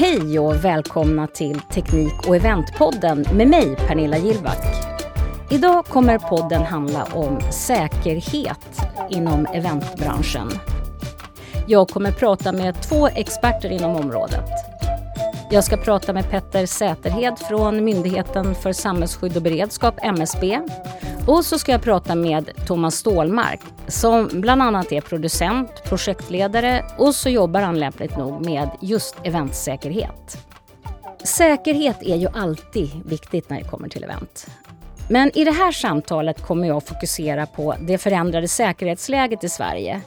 Hej och välkomna till Teknik och eventpodden med mig Pernilla Gillback. Idag kommer podden handla om säkerhet inom eventbranschen. Jag kommer prata med två experter inom området. Jag ska prata med Petter Säterhed från Myndigheten för samhällsskydd och beredskap, MSB. Och så ska jag prata med Thomas Stålmark som bland annat är producent, projektledare och så jobbar han lämpligt nog med just eventsäkerhet. Säkerhet är ju alltid viktigt när det kommer till event. Men i det här samtalet kommer jag fokusera på det förändrade säkerhetsläget i Sverige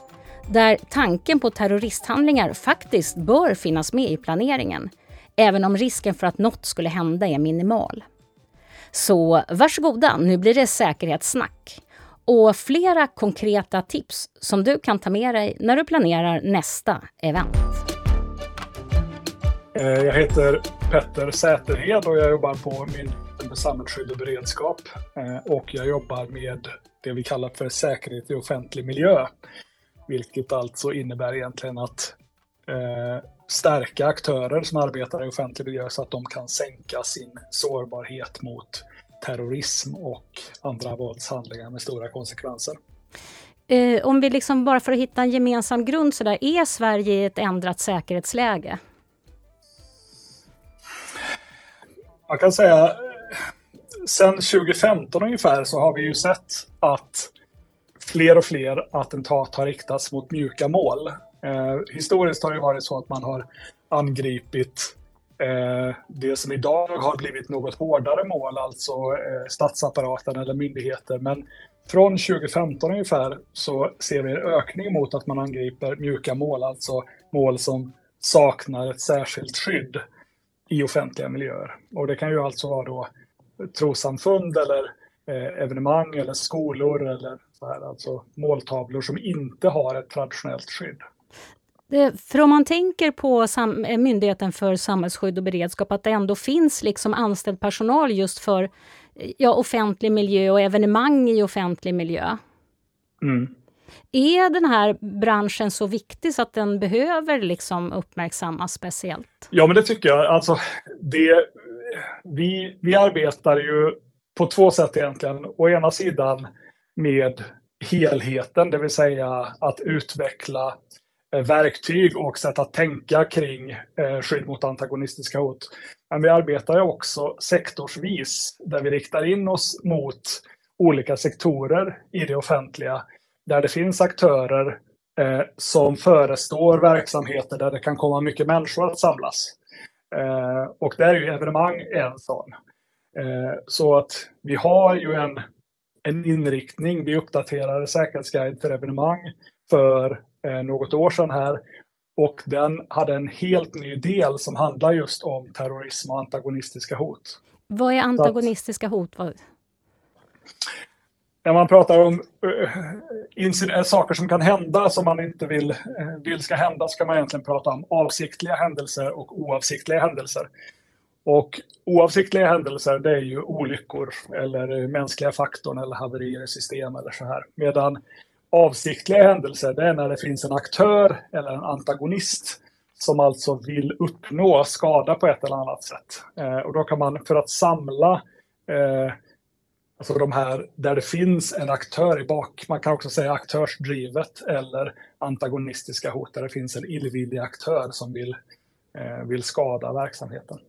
där tanken på terroristhandlingar faktiskt bör finnas med i planeringen även om risken för att något skulle hända är minimal. Så varsågoda, nu blir det säkerhetssnack och flera konkreta tips som du kan ta med dig när du planerar nästa event. Eh, jag heter Petter Säterhed och jag jobbar på Myndigheten för samhällsskydd och beredskap. Eh, och jag jobbar med det vi kallar för säkerhet i offentlig miljö. Vilket alltså innebär egentligen att eh, stärka aktörer som arbetar i offentlig miljö så att de kan sänka sin sårbarhet mot terrorism och andra våldshandlingar med stora konsekvenser. Eh, om vi liksom bara för att hitta en gemensam grund så där, är Sverige i ett ändrat säkerhetsläge? Man kan säga sen 2015 ungefär så har vi ju sett att fler och fler attentat har riktats mot mjuka mål. Eh, historiskt har det varit så att man har angripit Eh, det som idag har blivit något hårdare mål, alltså eh, statsapparaten eller myndigheter. Men från 2015 ungefär så ser vi en ökning mot att man angriper mjuka mål, alltså mål som saknar ett särskilt skydd i offentliga miljöer. Och det kan ju alltså vara då trosamfund eller eh, evenemang eller skolor eller så här, alltså måltavlor som inte har ett traditionellt skydd. För om man tänker på eh, Myndigheten för samhällsskydd och beredskap, att det ändå finns liksom anställd personal just för eh, ja, offentlig miljö och evenemang i offentlig miljö. Mm. Är den här branschen så viktig så att den behöver liksom uppmärksammas speciellt? Ja, men det tycker jag. Alltså, det, vi, vi arbetar ju på två sätt egentligen. Å ena sidan med helheten, det vill säga att utveckla Eh, verktyg och sätt att tänka kring eh, skydd mot antagonistiska hot. Men vi arbetar också sektorsvis där vi riktar in oss mot olika sektorer i det offentliga där det finns aktörer eh, som förestår verksamheter där det kan komma mycket människor att samlas. Eh, och där är ju evenemang en sån. Eh, så att vi har ju en, en inriktning, vi uppdaterar säkerhetsguide för evenemang för något år sedan här. Och den hade en helt ny del som handlar just om terrorism och antagonistiska hot. Vad är antagonistiska hot? När man pratar om uh, saker som kan hända som man inte vill, uh, vill ska hända så kan man egentligen prata om avsiktliga händelser och oavsiktliga händelser. Och oavsiktliga händelser det är ju olyckor eller mänskliga faktorn eller haverier i system eller så här. Medan avsiktliga händelser, det är när det finns en aktör eller en antagonist som alltså vill uppnå skada på ett eller annat sätt. Eh, och då kan man för att samla eh, alltså de här där det finns en aktör i bak, man kan också säga aktörsdrivet eller antagonistiska hot där det finns en illvillig aktör som vill, eh, vill skada verksamheten.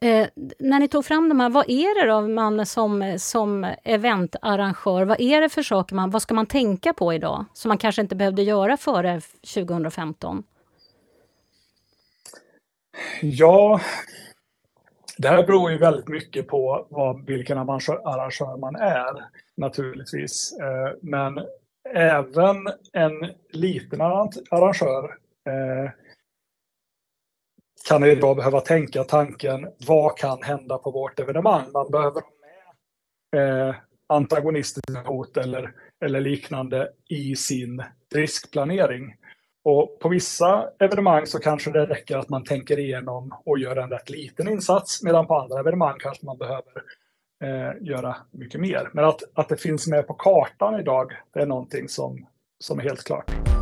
Eh, när ni tog fram de här, vad är det då man som, som eventarrangör, vad är det för saker man, vad ska man tänka på idag som man kanske inte behövde göra före 2015? Ja, det här beror ju väldigt mycket på vad, vilken arrangör man är naturligtvis. Eh, men även en liten arrangör eh, eh, ju idag behöva tänka tanken vad kan hända på vårt evenemang? Man behöver ha med eh, antagonistiska hot eller, eller liknande i sin riskplanering. Och på vissa evenemang så kanske det räcker att man tänker igenom och gör en rätt liten insats medan på andra evenemang kanske man behöver eh, göra mycket mer. Men att, att det finns med på kartan idag, det är någonting som, som är helt klart.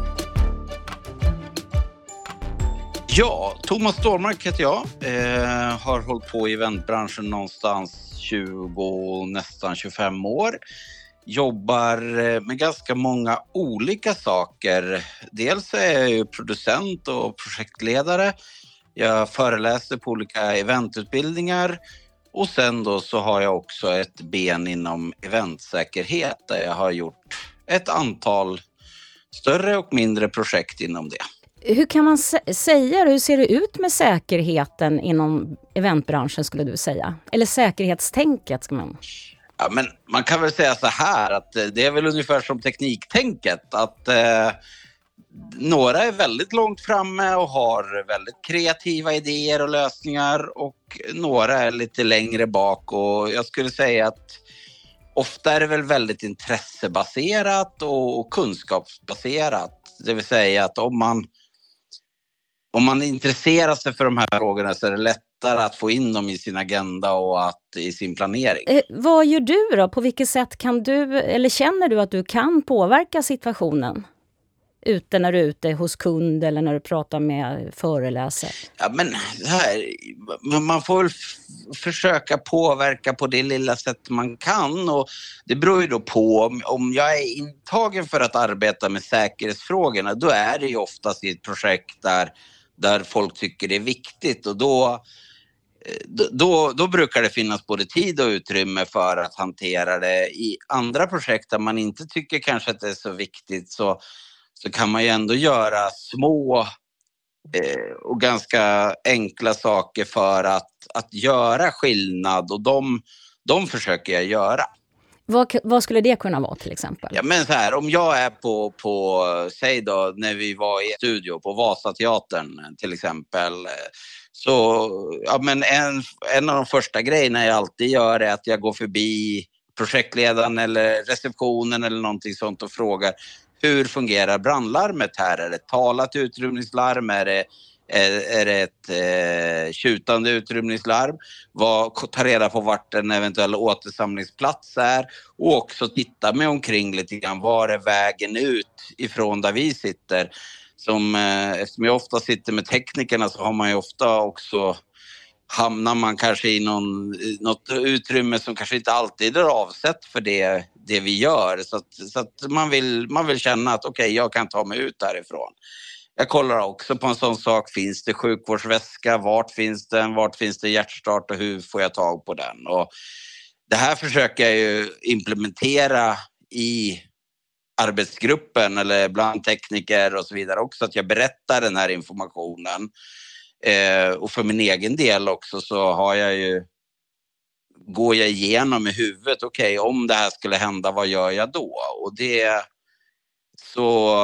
Ja, Thomas Stålmark heter jag. Eh, har hållit på i eventbranschen någonstans 20, nästan 25 år. Jobbar eh, med ganska många olika saker. Dels är jag ju producent och projektledare. Jag föreläser på olika eventutbildningar och sen då så har jag också ett ben inom eventsäkerhet där jag har gjort ett antal större och mindre projekt inom det. Hur kan man säga Hur ser det ut med säkerheten inom eventbranschen skulle du säga? Eller säkerhetstänket? Ska man... Ja, men man kan väl säga så här att eh, det är väl ungefär som tekniktänket. Att eh, några är väldigt långt framme och har väldigt kreativa idéer och lösningar och några är lite längre bak och jag skulle säga att ofta är det väl väldigt intressebaserat och kunskapsbaserat. Det vill säga att om man om man intresserar sig för de här frågorna så är det lättare att få in dem i sin agenda och att, i sin planering. Eh, vad gör du då? På vilket sätt kan du, eller känner du att du kan påverka situationen? Ute när du är ute hos kund eller när du pratar med föreläsare? Ja, men här, man får väl försöka påverka på det lilla sätt man kan och det beror ju då på om, om jag är intagen för att arbeta med säkerhetsfrågorna då är det ju oftast i ett projekt där där folk tycker det är viktigt och eh, då, då, då brukar det finnas både tid och utrymme för att hantera det. I andra projekt där man inte tycker kanske att det är så viktigt så, så kan man ju ändå göra små eh, och ganska enkla saker för att, att göra skillnad och de, de försöker jag göra. Vad, vad, skulle det kunna vara till exempel? Ja, men så här, om jag är på, på, säg då när vi var i studio på Vasateatern till exempel. Så ja, men en, en av de första grejerna jag alltid gör är att jag går förbi projektledaren eller receptionen eller någonting sånt och frågar hur fungerar brandlarmet här? Är det talat utrymningslarm? Är det är det ett eh, tjutande utrymningslarm? Var, ta reda på vart en eventuell återsamlingsplats är och också titta mig omkring lite grann. Var är vägen ut ifrån där vi sitter? Som, eh, eftersom jag ofta sitter med teknikerna så har man ju ofta också hamnar man kanske i någon, något utrymme som kanske inte alltid är avsett för det, det vi gör. Så att, så att man, vill, man vill känna att okej, okay, jag kan ta mig ut därifrån. Jag kollar också på en sån sak. Finns det sjukvårdsväska? Vart finns den? Vart finns det hjärtstart och hur får jag tag på den? Och det här försöker jag ju implementera i arbetsgruppen eller bland tekniker och så vidare också. Att jag berättar den här informationen. Eh, och för min egen del också så har jag ju går jag igenom i huvudet, okej okay, om det här skulle hända, vad gör jag då? Och det så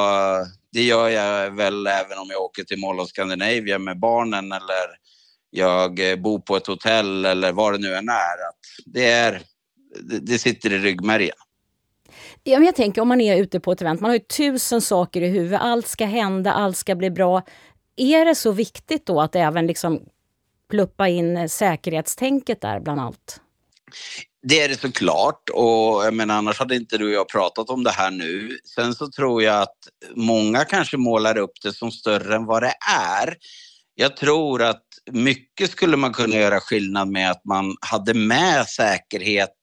det gör jag väl även om jag åker till Mall of Scandinavia med barnen eller jag eh, bor på ett hotell eller vad det nu än är. Att det, är det sitter i ryggmärgen. Ja, men jag tänker om man är ute på ett event, man har ju tusen saker i huvudet. Allt ska hända, allt ska bli bra. Är det så viktigt då att även liksom pluppa in säkerhetstänket där bland allt? Det är det såklart och jag menar, annars hade inte du och jag pratat om det här nu. Sen så tror jag att många kanske målar upp det som större än vad det är. Jag tror att mycket skulle man kunna göra skillnad med att man hade med säkerhet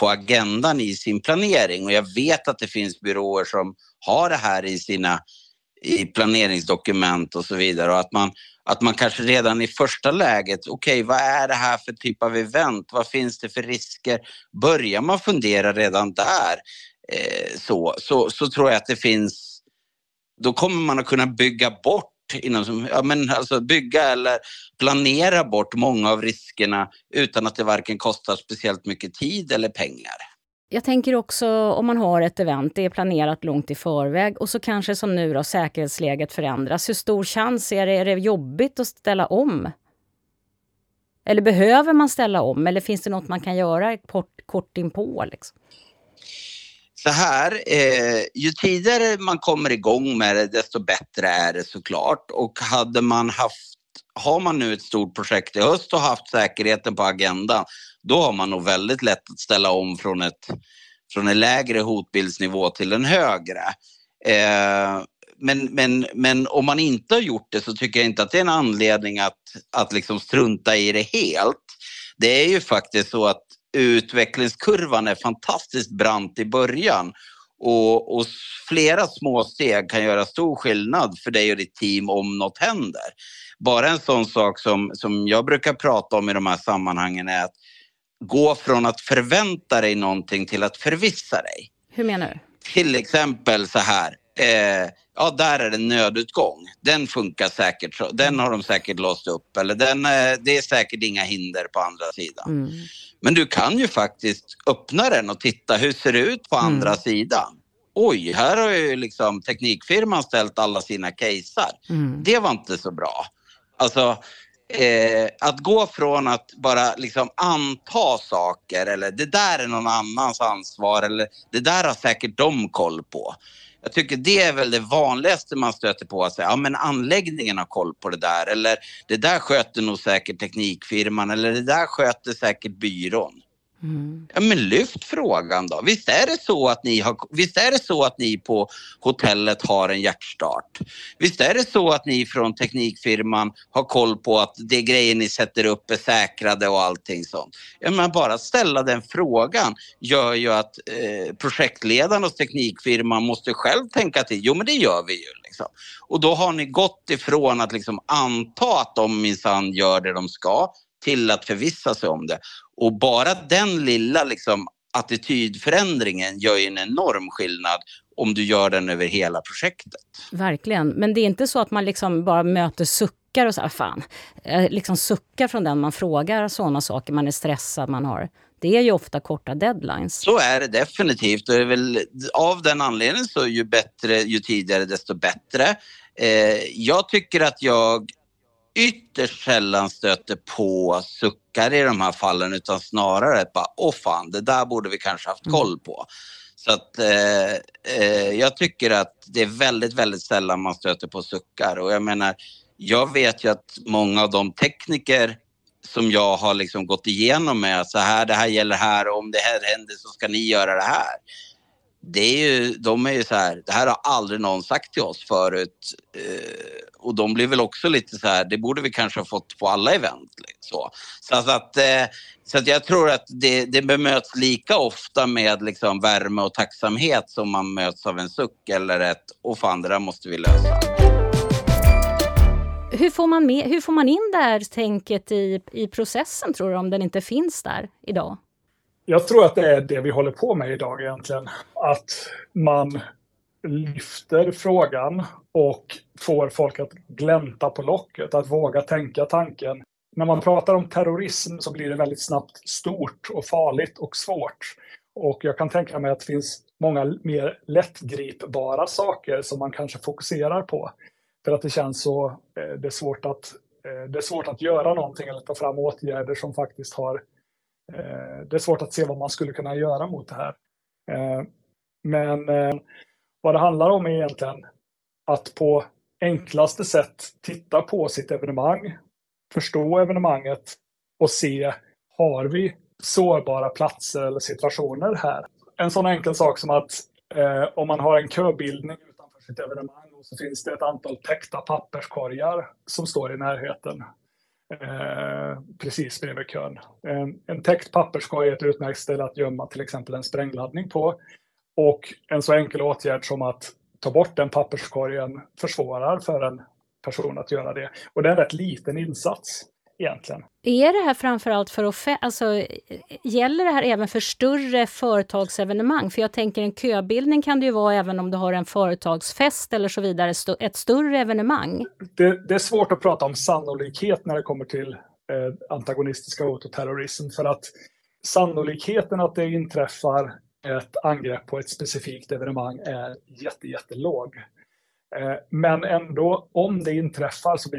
på agendan i sin planering och jag vet att det finns byråer som har det här i sina i planeringsdokument och så vidare och att man att man kanske redan i första läget, okej okay, vad är det här för typ av event? Vad finns det för risker? Börjar man fundera redan där eh, så, så, så tror jag att det finns, då kommer man att kunna bygga bort inom, ja, men alltså bygga eller planera bort många av riskerna utan att det varken kostar speciellt mycket tid eller pengar. Jag tänker också om man har ett event, det är planerat långt i förväg och så kanske som nu då säkerhetsläget förändras. Hur stor chans är det? Är det jobbigt att ställa om? Eller behöver man ställa om? Eller finns det något man kan göra kort, kort inpå? Liksom? Så här, eh, ju tidigare man kommer igång med det, desto bättre är det såklart. Och hade man haft, har man nu ett stort projekt i höst och haft säkerheten på agendan, då har man nog väldigt lätt att ställa om från, ett, från en lägre hotbildsnivå till en högre. Eh, men, men, men om man inte har gjort det så tycker jag inte att det är en anledning att, att liksom strunta i det helt. Det är ju faktiskt så att utvecklingskurvan är fantastiskt brant i början och, och, flera små steg kan göra stor skillnad för dig och ditt team om något händer. Bara en sån sak som, som jag brukar prata om i de här sammanhangen är att gå från att förvänta dig någonting till att förvissa dig. Hur menar du? Till exempel så här. Eh, ja, där är det nödutgång. Den funkar säkert. Den har de säkert låst upp. Eller den, eh, det är säkert inga hinder på andra sidan. Mm. Men du kan ju faktiskt öppna den och titta hur ser det ut på andra mm. sidan. Oj, här har ju liksom teknikfirman ställt alla sina casear. Mm. Det var inte så bra. Alltså, eh, att gå från att bara liksom anta saker eller det där är någon annans ansvar eller det där har säkert de koll på. Jag tycker det är väl det vanligaste man stöter på. Att säga, ja men anläggningen har koll på det där. Eller det där sköter nog säkert teknikfirman. Eller det där sköter säkert byrån. Mm. Ja, men lyft frågan då. Visst är, det så att ni har, visst är det så att ni på hotellet har en hjärtstart? Visst är det så att ni från teknikfirman har koll på att de grejer ni sätter upp är säkrade och allting sånt? Ja, men bara ställa den frågan gör ju att eh, projektledaren hos teknikfirman måste själv tänka till. Jo, men det gör vi ju. Liksom. Och då har ni gått ifrån att liksom anta att de minsann gör det de ska till att förvissa sig om det. Och bara den lilla liksom, attitydförändringen gör ju en enorm skillnad om du gör den över hela projektet. Verkligen, men det är inte så att man liksom bara möter suckar och så här, fan, liksom suckar från den man frågar sådana saker, man är stressad, man har det är ju ofta korta deadlines. Så är det definitivt. Och det är väl, av den anledningen så ju bättre, ju tidigare desto bättre. Eh, jag tycker att jag ytterst sällan stöter på suckar i de här fallen utan snarare att bara, åh fan, det där borde vi kanske haft mm. koll på. Så att eh, eh, jag tycker att det är väldigt, väldigt sällan man stöter på suckar och jag menar, jag vet ju att många av de tekniker som jag har liksom gått igenom med så här, det här gäller här och om det här händer så ska ni göra det här det är ju, de är ju så här, det här har aldrig någon sagt till oss förut. Eh, och de blir väl också lite så här, det borde vi kanske ha fått på alla event. Liksom, så, så, att, eh, så att jag tror att det, det bemöts lika ofta med liksom värme och tacksamhet som man möts av en suck eller ett, och fan det där måste vi lösa. Hur får man, med, hur får man in det här tänket i, i processen tror du, om den inte finns där idag? Jag tror att det är det vi håller på med idag egentligen. Att man lyfter frågan och får folk att glänta på locket, att våga tänka tanken. När man pratar om terrorism så blir det väldigt snabbt stort och farligt och svårt. Och jag kan tänka mig att det finns många mer lättgripbara saker som man kanske fokuserar på. För att det känns så, eh, det är svårt att, eh, det är svårt att göra någonting eller ta fram åtgärder som faktiskt har Eh, det är svårt att se vad man skulle kunna göra mot det här. Eh, men eh, vad det handlar om är egentligen att på enklaste sätt titta på sitt evenemang, förstå evenemanget och se, har vi sårbara platser eller situationer här? En sån enkel sak som att eh, om man har en köbildning utanför sitt evenemang och så finns det ett antal täckta papperskorgar som står i närheten. Eh, precis bredvid kön. En, en täckt papperskorg är ett utmärkt ställe att gömma till exempel en sprängladdning på. Och en så enkel åtgärd som att ta bort den papperskorgen försvårar för en person att göra det. Och det är en rätt liten insats egentligen. Är det här framförallt för att... Alltså, gäller det här även för större företagsevenemang? För jag tänker en köbildning kan det ju vara även om du har en företagsfest eller så vidare, ett större evenemang. Det, det är svårt att prata om sannolikhet när det kommer till eh, antagonistiska hot och terrorism för att sannolikheten att det inträffar ett angrepp på ett specifikt evenemang är jätte, jättelåg. Eh, men ändå, om det inträffar så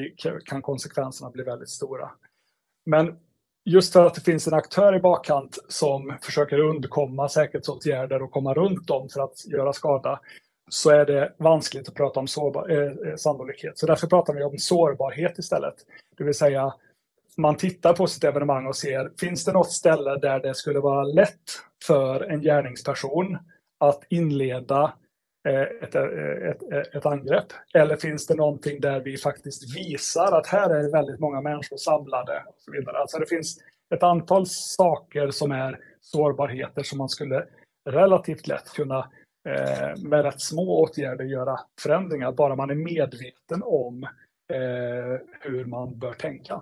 kan konsekvenserna bli väldigt stora. Men just för att det finns en aktör i bakkant som försöker undkomma säkerhetsåtgärder och komma runt dem för att göra skada, så är det vanskligt att prata om sårbar, eh, eh, sannolikhet. Så därför pratar vi om sårbarhet istället. Det vill säga, man tittar på sitt evenemang och ser, finns det något ställe där det skulle vara lätt för en gärningsperson att inleda Eh, ett, eh, ett, eh, ett, angrepp? Eller finns det någonting där vi faktiskt visar att här är väldigt många människor samlade? Och så vidare. Alltså det finns ett antal saker som är sårbarheter som man skulle relativt lätt kunna med rätt små åtgärder göra förändringar, bara man är medveten om hur man bör tänka.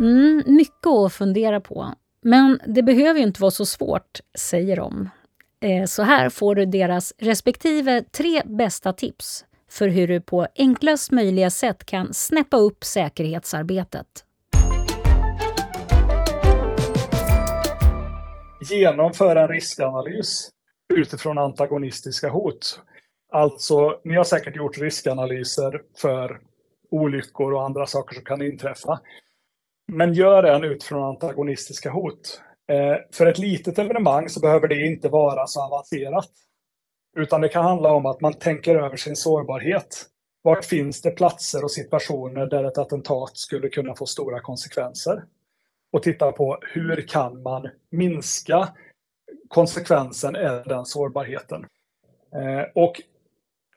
Mm, mycket att fundera på. Men det behöver ju inte vara så svårt, säger de. Eh, så här får du deras respektive tre bästa tips för hur du på enklast möjliga sätt kan snäppa upp säkerhetsarbetet. Genomföra en riskanalys utifrån antagonistiska hot. Alltså, ni har säkert gjort riskanalyser för olyckor och andra saker som kan inträffa. Men gör en utifrån antagonistiska hot. Eh, för ett litet evenemang så behöver det inte vara så avancerat. Utan det kan handla om att man tänker över sin sårbarhet. Vart finns det platser och situationer där ett attentat skulle kunna få stora konsekvenser? Och titta på hur kan man minska konsekvensen eller den sårbarheten. Eh, och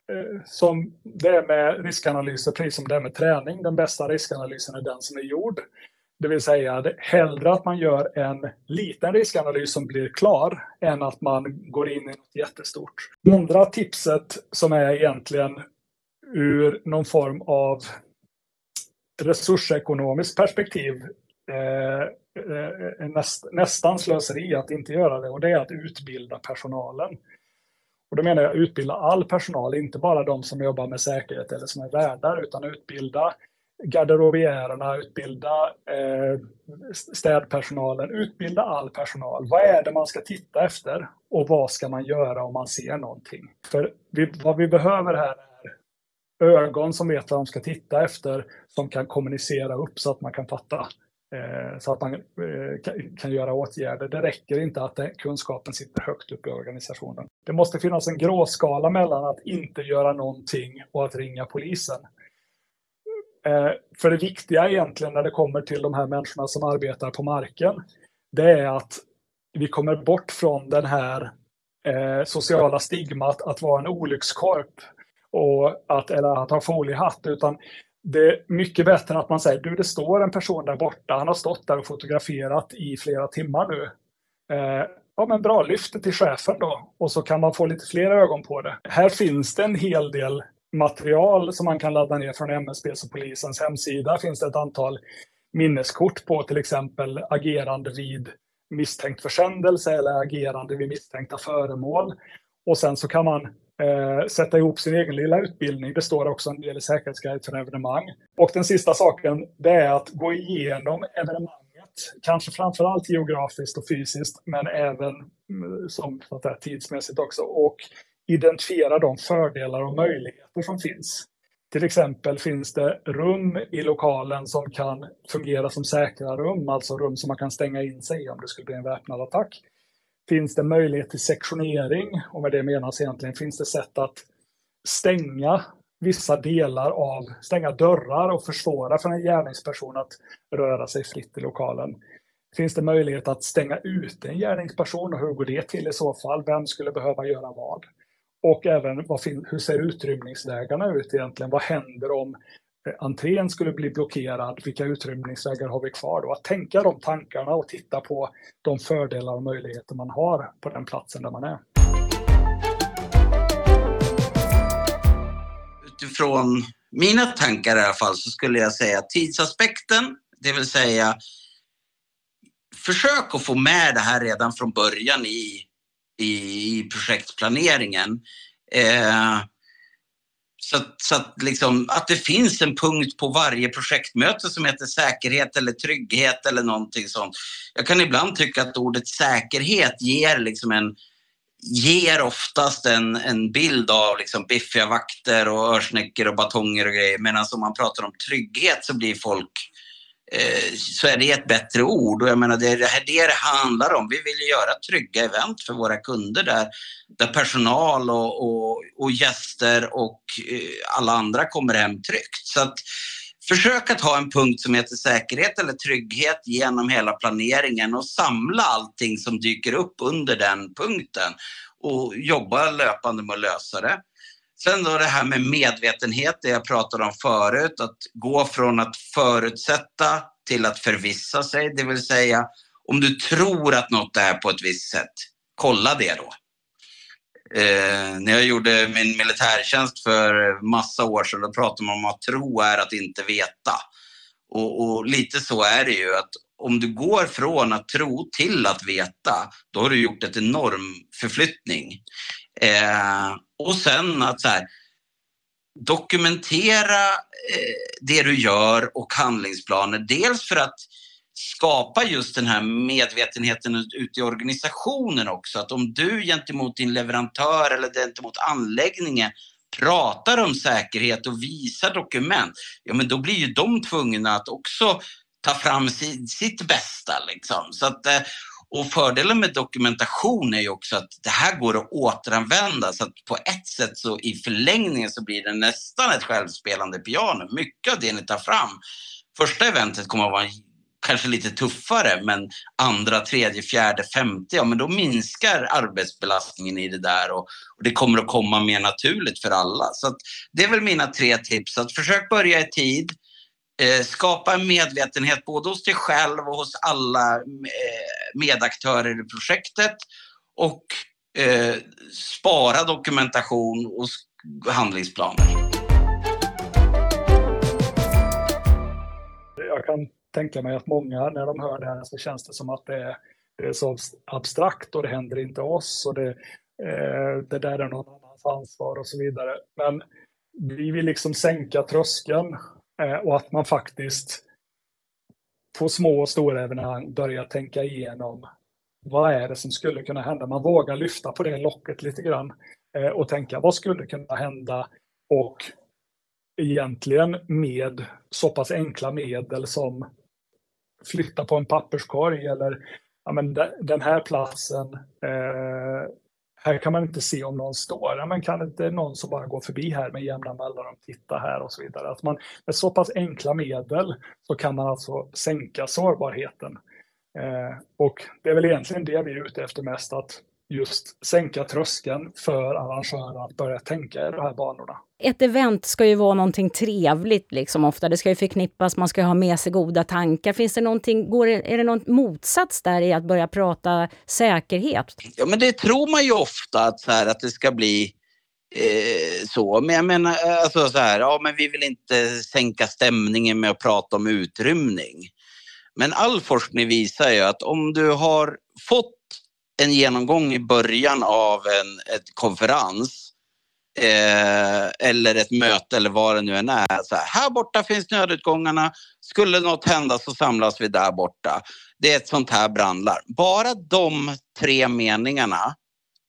eh, som det är med riskanalyser, precis som det är med träning, den bästa riskanalysen är den som är gjord. Det vill säga hellre att man gör en liten riskanalys som blir klar än att man går in i något jättestort. Det andra tipset som är egentligen ur någon form av resursekonomiskt perspektiv eh, eh, näst, nästan slöseri att inte göra det och det är att utbilda personalen. Och då menar jag utbilda all personal, inte bara de som jobbar med säkerhet eller som är värdar, utan utbilda garderobiärerna, utbilda eh, städpersonalen, utbilda all personal. Vad är det man ska titta efter och vad ska man göra om man ser någonting? För vi, vad vi behöver här är ögon som vet vad de ska titta efter, som kan kommunicera upp så att man kan fatta eh, så att man eh, kan, kan, göra åtgärder. Det räcker inte att det, kunskapen sitter högt upp i organisationen. Det måste finnas en gråskala mellan att inte göra någonting och att ringa polisen. Eh, för det viktiga egentligen när det kommer till de här människorna som arbetar på marken, det är att vi kommer bort från den här eh, sociala stigmat att vara en olyckskorp och att, eller att ha foliehatt, utan det är mycket bättre att man säger du det står en person där borta, han har stått där och fotograferat i flera timmar nu. Eh, ja men bra, lyft det till chefen då och så kan man få lite fler ögon på det. Här finns det en hel del material som man kan ladda ner från MSBs och polisens hemsida finns det ett antal minneskort på till exempel agerande vid misstänkt försändelse eller agerande vid misstänkta föremål. Och sen så kan man eh, sätta ihop sin egen lilla utbildning. Det står också en del i säkerhetsguide för evenemang. Och den sista saken, det är att gå igenom evenemanget, kanske framförallt geografiskt och fysiskt, men även mm, som så att säga, tidsmässigt också. Och identifiera de fördelar och möjligheter som finns. Till exempel finns det rum i lokalen som kan fungera som säkra rum, alltså rum som man kan stänga in sig i om det skulle bli en väpnad attack. Finns det möjlighet till sektionering, och med det menas egentligen finns det sätt att stänga vissa delar av, stänga dörrar och försvåra för en gärningsperson att röra sig fritt i lokalen. Finns det möjlighet att stänga ute en gärningsperson och hur går det till i så fall? Vem skulle behöva göra vad? Och även vad, hur ser utrymningsvägarna ut egentligen? Vad händer om eh, entrén skulle bli blockerad? Vilka utrymningsvägar har vi kvar då? Att tänka de tankarna och titta på de fördelar och möjligheter man har på den platsen där man är. Utifrån mina tankar i alla fall så skulle jag säga tidsaspekten, det vill säga försök att få med det här redan från början i i projektplaneringen. Eh, så, så att, liksom, att det finns en punkt på varje projektmöte som heter säkerhet eller trygghet eller någonting sånt. Jag kan ibland tycka att ordet säkerhet ger liksom en ger oftast en, en bild av liksom biffiga vakter och örsnäckor och batonger och grejer. Medan om man pratar om trygghet så blir folk Eh, så är det ett bättre ord. Och jag menar, det är det här det, handlar om. Vi vill göra trygga event för våra kunder där, där personal och, och, och gäster och eh, alla andra kommer hem tryggt. Så att Försök att ha en punkt som heter säkerhet eller trygghet genom hela planeringen och samla allting som dyker upp under den punkten och jobba löpande med att lösa det. Sen då det här med medvetenhet, det jag pratade om förut, att gå från att förutsätta till att förvissa sig, det vill säga om du tror att något är på ett visst sätt, kolla det då. Eh, när jag gjorde min militärtjänst för massa år sedan, då pratade man om att tro är att inte veta. Och, och, lite så är det ju att om du går från att tro till att veta, då har du gjort ett enorm förflyttning. Eh, och sen att så här, dokumentera eh, det du gör och handlingsplaner. Dels för att skapa just den här medvetenheten ute i organisationen också. Att om du gentemot din leverantör eller gentemot anläggningen pratar om säkerhet och visar dokument, ja men då blir ju de tvungna att också ta fram sitt bästa. Liksom. Så att, eh, och fördelen med dokumentation är ju också att det här går att återanvända så att på ett sätt så i förlängningen så blir det nästan ett självspelande piano. Mycket av det ni tar fram. Första eventet kommer att vara kanske lite tuffare men andra, tredje, fjärde, femte, ja men då minskar arbetsbelastningen i det där och, och det kommer att komma mer naturligt för alla. Så det är väl mina tre tips. Att försök börja i tid, Eh, skapa en medvetenhet både hos dig själv och hos alla eh, medaktörer i projektet och eh, spara dokumentation och handlingsplaner. Jag kan tänka mig att många när de hör det här så känns det som att det är, det är så abstrakt och det händer inte oss och det, det där är någon annans ansvar och så vidare. Men vi vill liksom sänka tröskeln Eh, och att man faktiskt på små och stora evenemang börjar tänka igenom vad är det som skulle kunna hända? Man vågar lyfta på det locket lite grann eh, och tänka vad skulle kunna hända? Och egentligen med så pass enkla medel som flytta på en papperskorg eller ja, men den här platsen, eh, här kan man inte se om någon står. Ja, men kan inte någon som bara går förbi här med jämna mellanrum titta här och så vidare. Att man, med så pass enkla medel så kan man alltså sänka sårbarheten. Eh, och det är väl egentligen det vi är ute efter mest, att just sänka tröskeln för arrangörer att börja tänka i de här banorna. Ett event ska ju vara någonting trevligt liksom ofta. Det ska ju förknippas, man ska ha med sig goda tankar. Finns det någonting, går det, är det någon motsats där i att börja prata säkerhet? Ja men det tror man ju ofta att, så här, att det ska bli eh, så. Men jag menar alltså så här, ja men vi vill inte sänka stämningen med att prata om utrymning. Men all forskning visar ju att om du har fått en genomgång i början av en ett konferens eh, eller ett möte eller vad det nu än är. Så här, här borta finns nödutgångarna. Skulle något hända så samlas vi där borta. Det är ett sånt här brandlarm. Bara de tre meningarna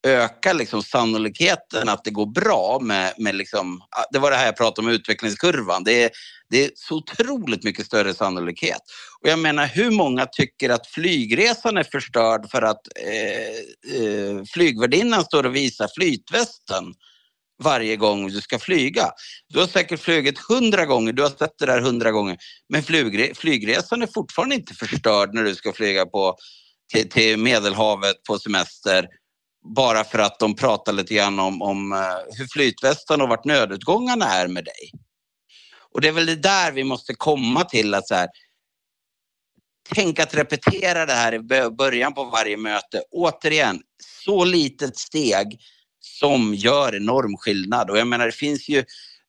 ökar liksom sannolikheten att det går bra med, med liksom, ah, det var det här jag pratade om utvecklingskurvan. Det är, det är så otroligt mycket större sannolikhet. Och jag menar, hur många tycker att flygresan är förstörd för att eh, eh, flygvärdinnan står och visar flytvästen varje gång du ska flyga. Du har säkert flugit hundra gånger, du har sett det där hundra gånger, men flygre flygresan är fortfarande inte förstörd när du ska flyga på, till, till Medelhavet på semester bara för att de pratar lite grann om, om eh, hur flytvästen och vart nödutgångarna är med dig. Och det är väl det där vi måste komma till att så här, tänk att repetera det här i början på varje möte. Återigen, så litet steg som gör enorm skillnad. Och jag menar, det finns ju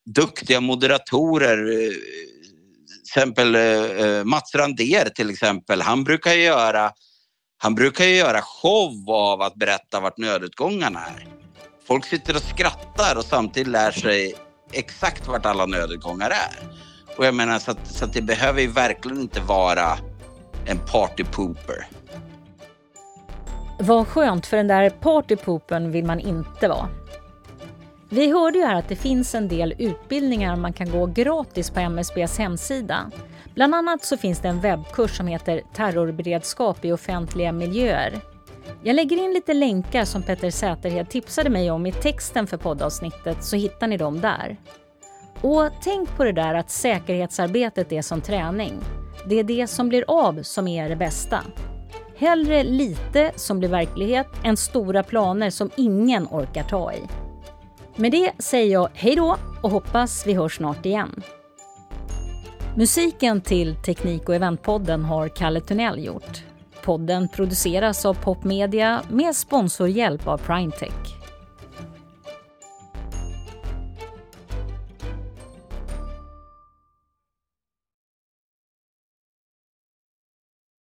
duktiga moderatorer. Till exempel eh, eh, Mats Rander till exempel. Han brukar göra, han brukar göra show av att berätta vart nödutgångarna är. Folk sitter och skrattar och samtidigt lär sig exakt vart alla nödutgångar är. Och jag menar så att, så att det behöver ju verkligen inte vara en partypooper. Vad skönt, för den där partypoopen vill man inte vara. Vi hörde ju här att det finns en del utbildningar man kan gå gratis på MSBs hemsida. Bland annat så finns det en webbkurs som heter Terrorberedskap i offentliga miljöer. Jag lägger in lite länkar som Petter Säterhed tipsade mig om i texten för poddavsnittet så hittar ni dem där. Och tänk på det där att säkerhetsarbetet är som träning. Det är det som blir av som är det bästa. Hellre lite som blir verklighet än stora planer som ingen orkar ta i. Med det säger jag hej då och hoppas vi hörs snart igen. Musiken till Teknik och eventpodden har Kalle Tunnell gjort. Podden produceras av Popmedia med sponsorhjälp av Primetech.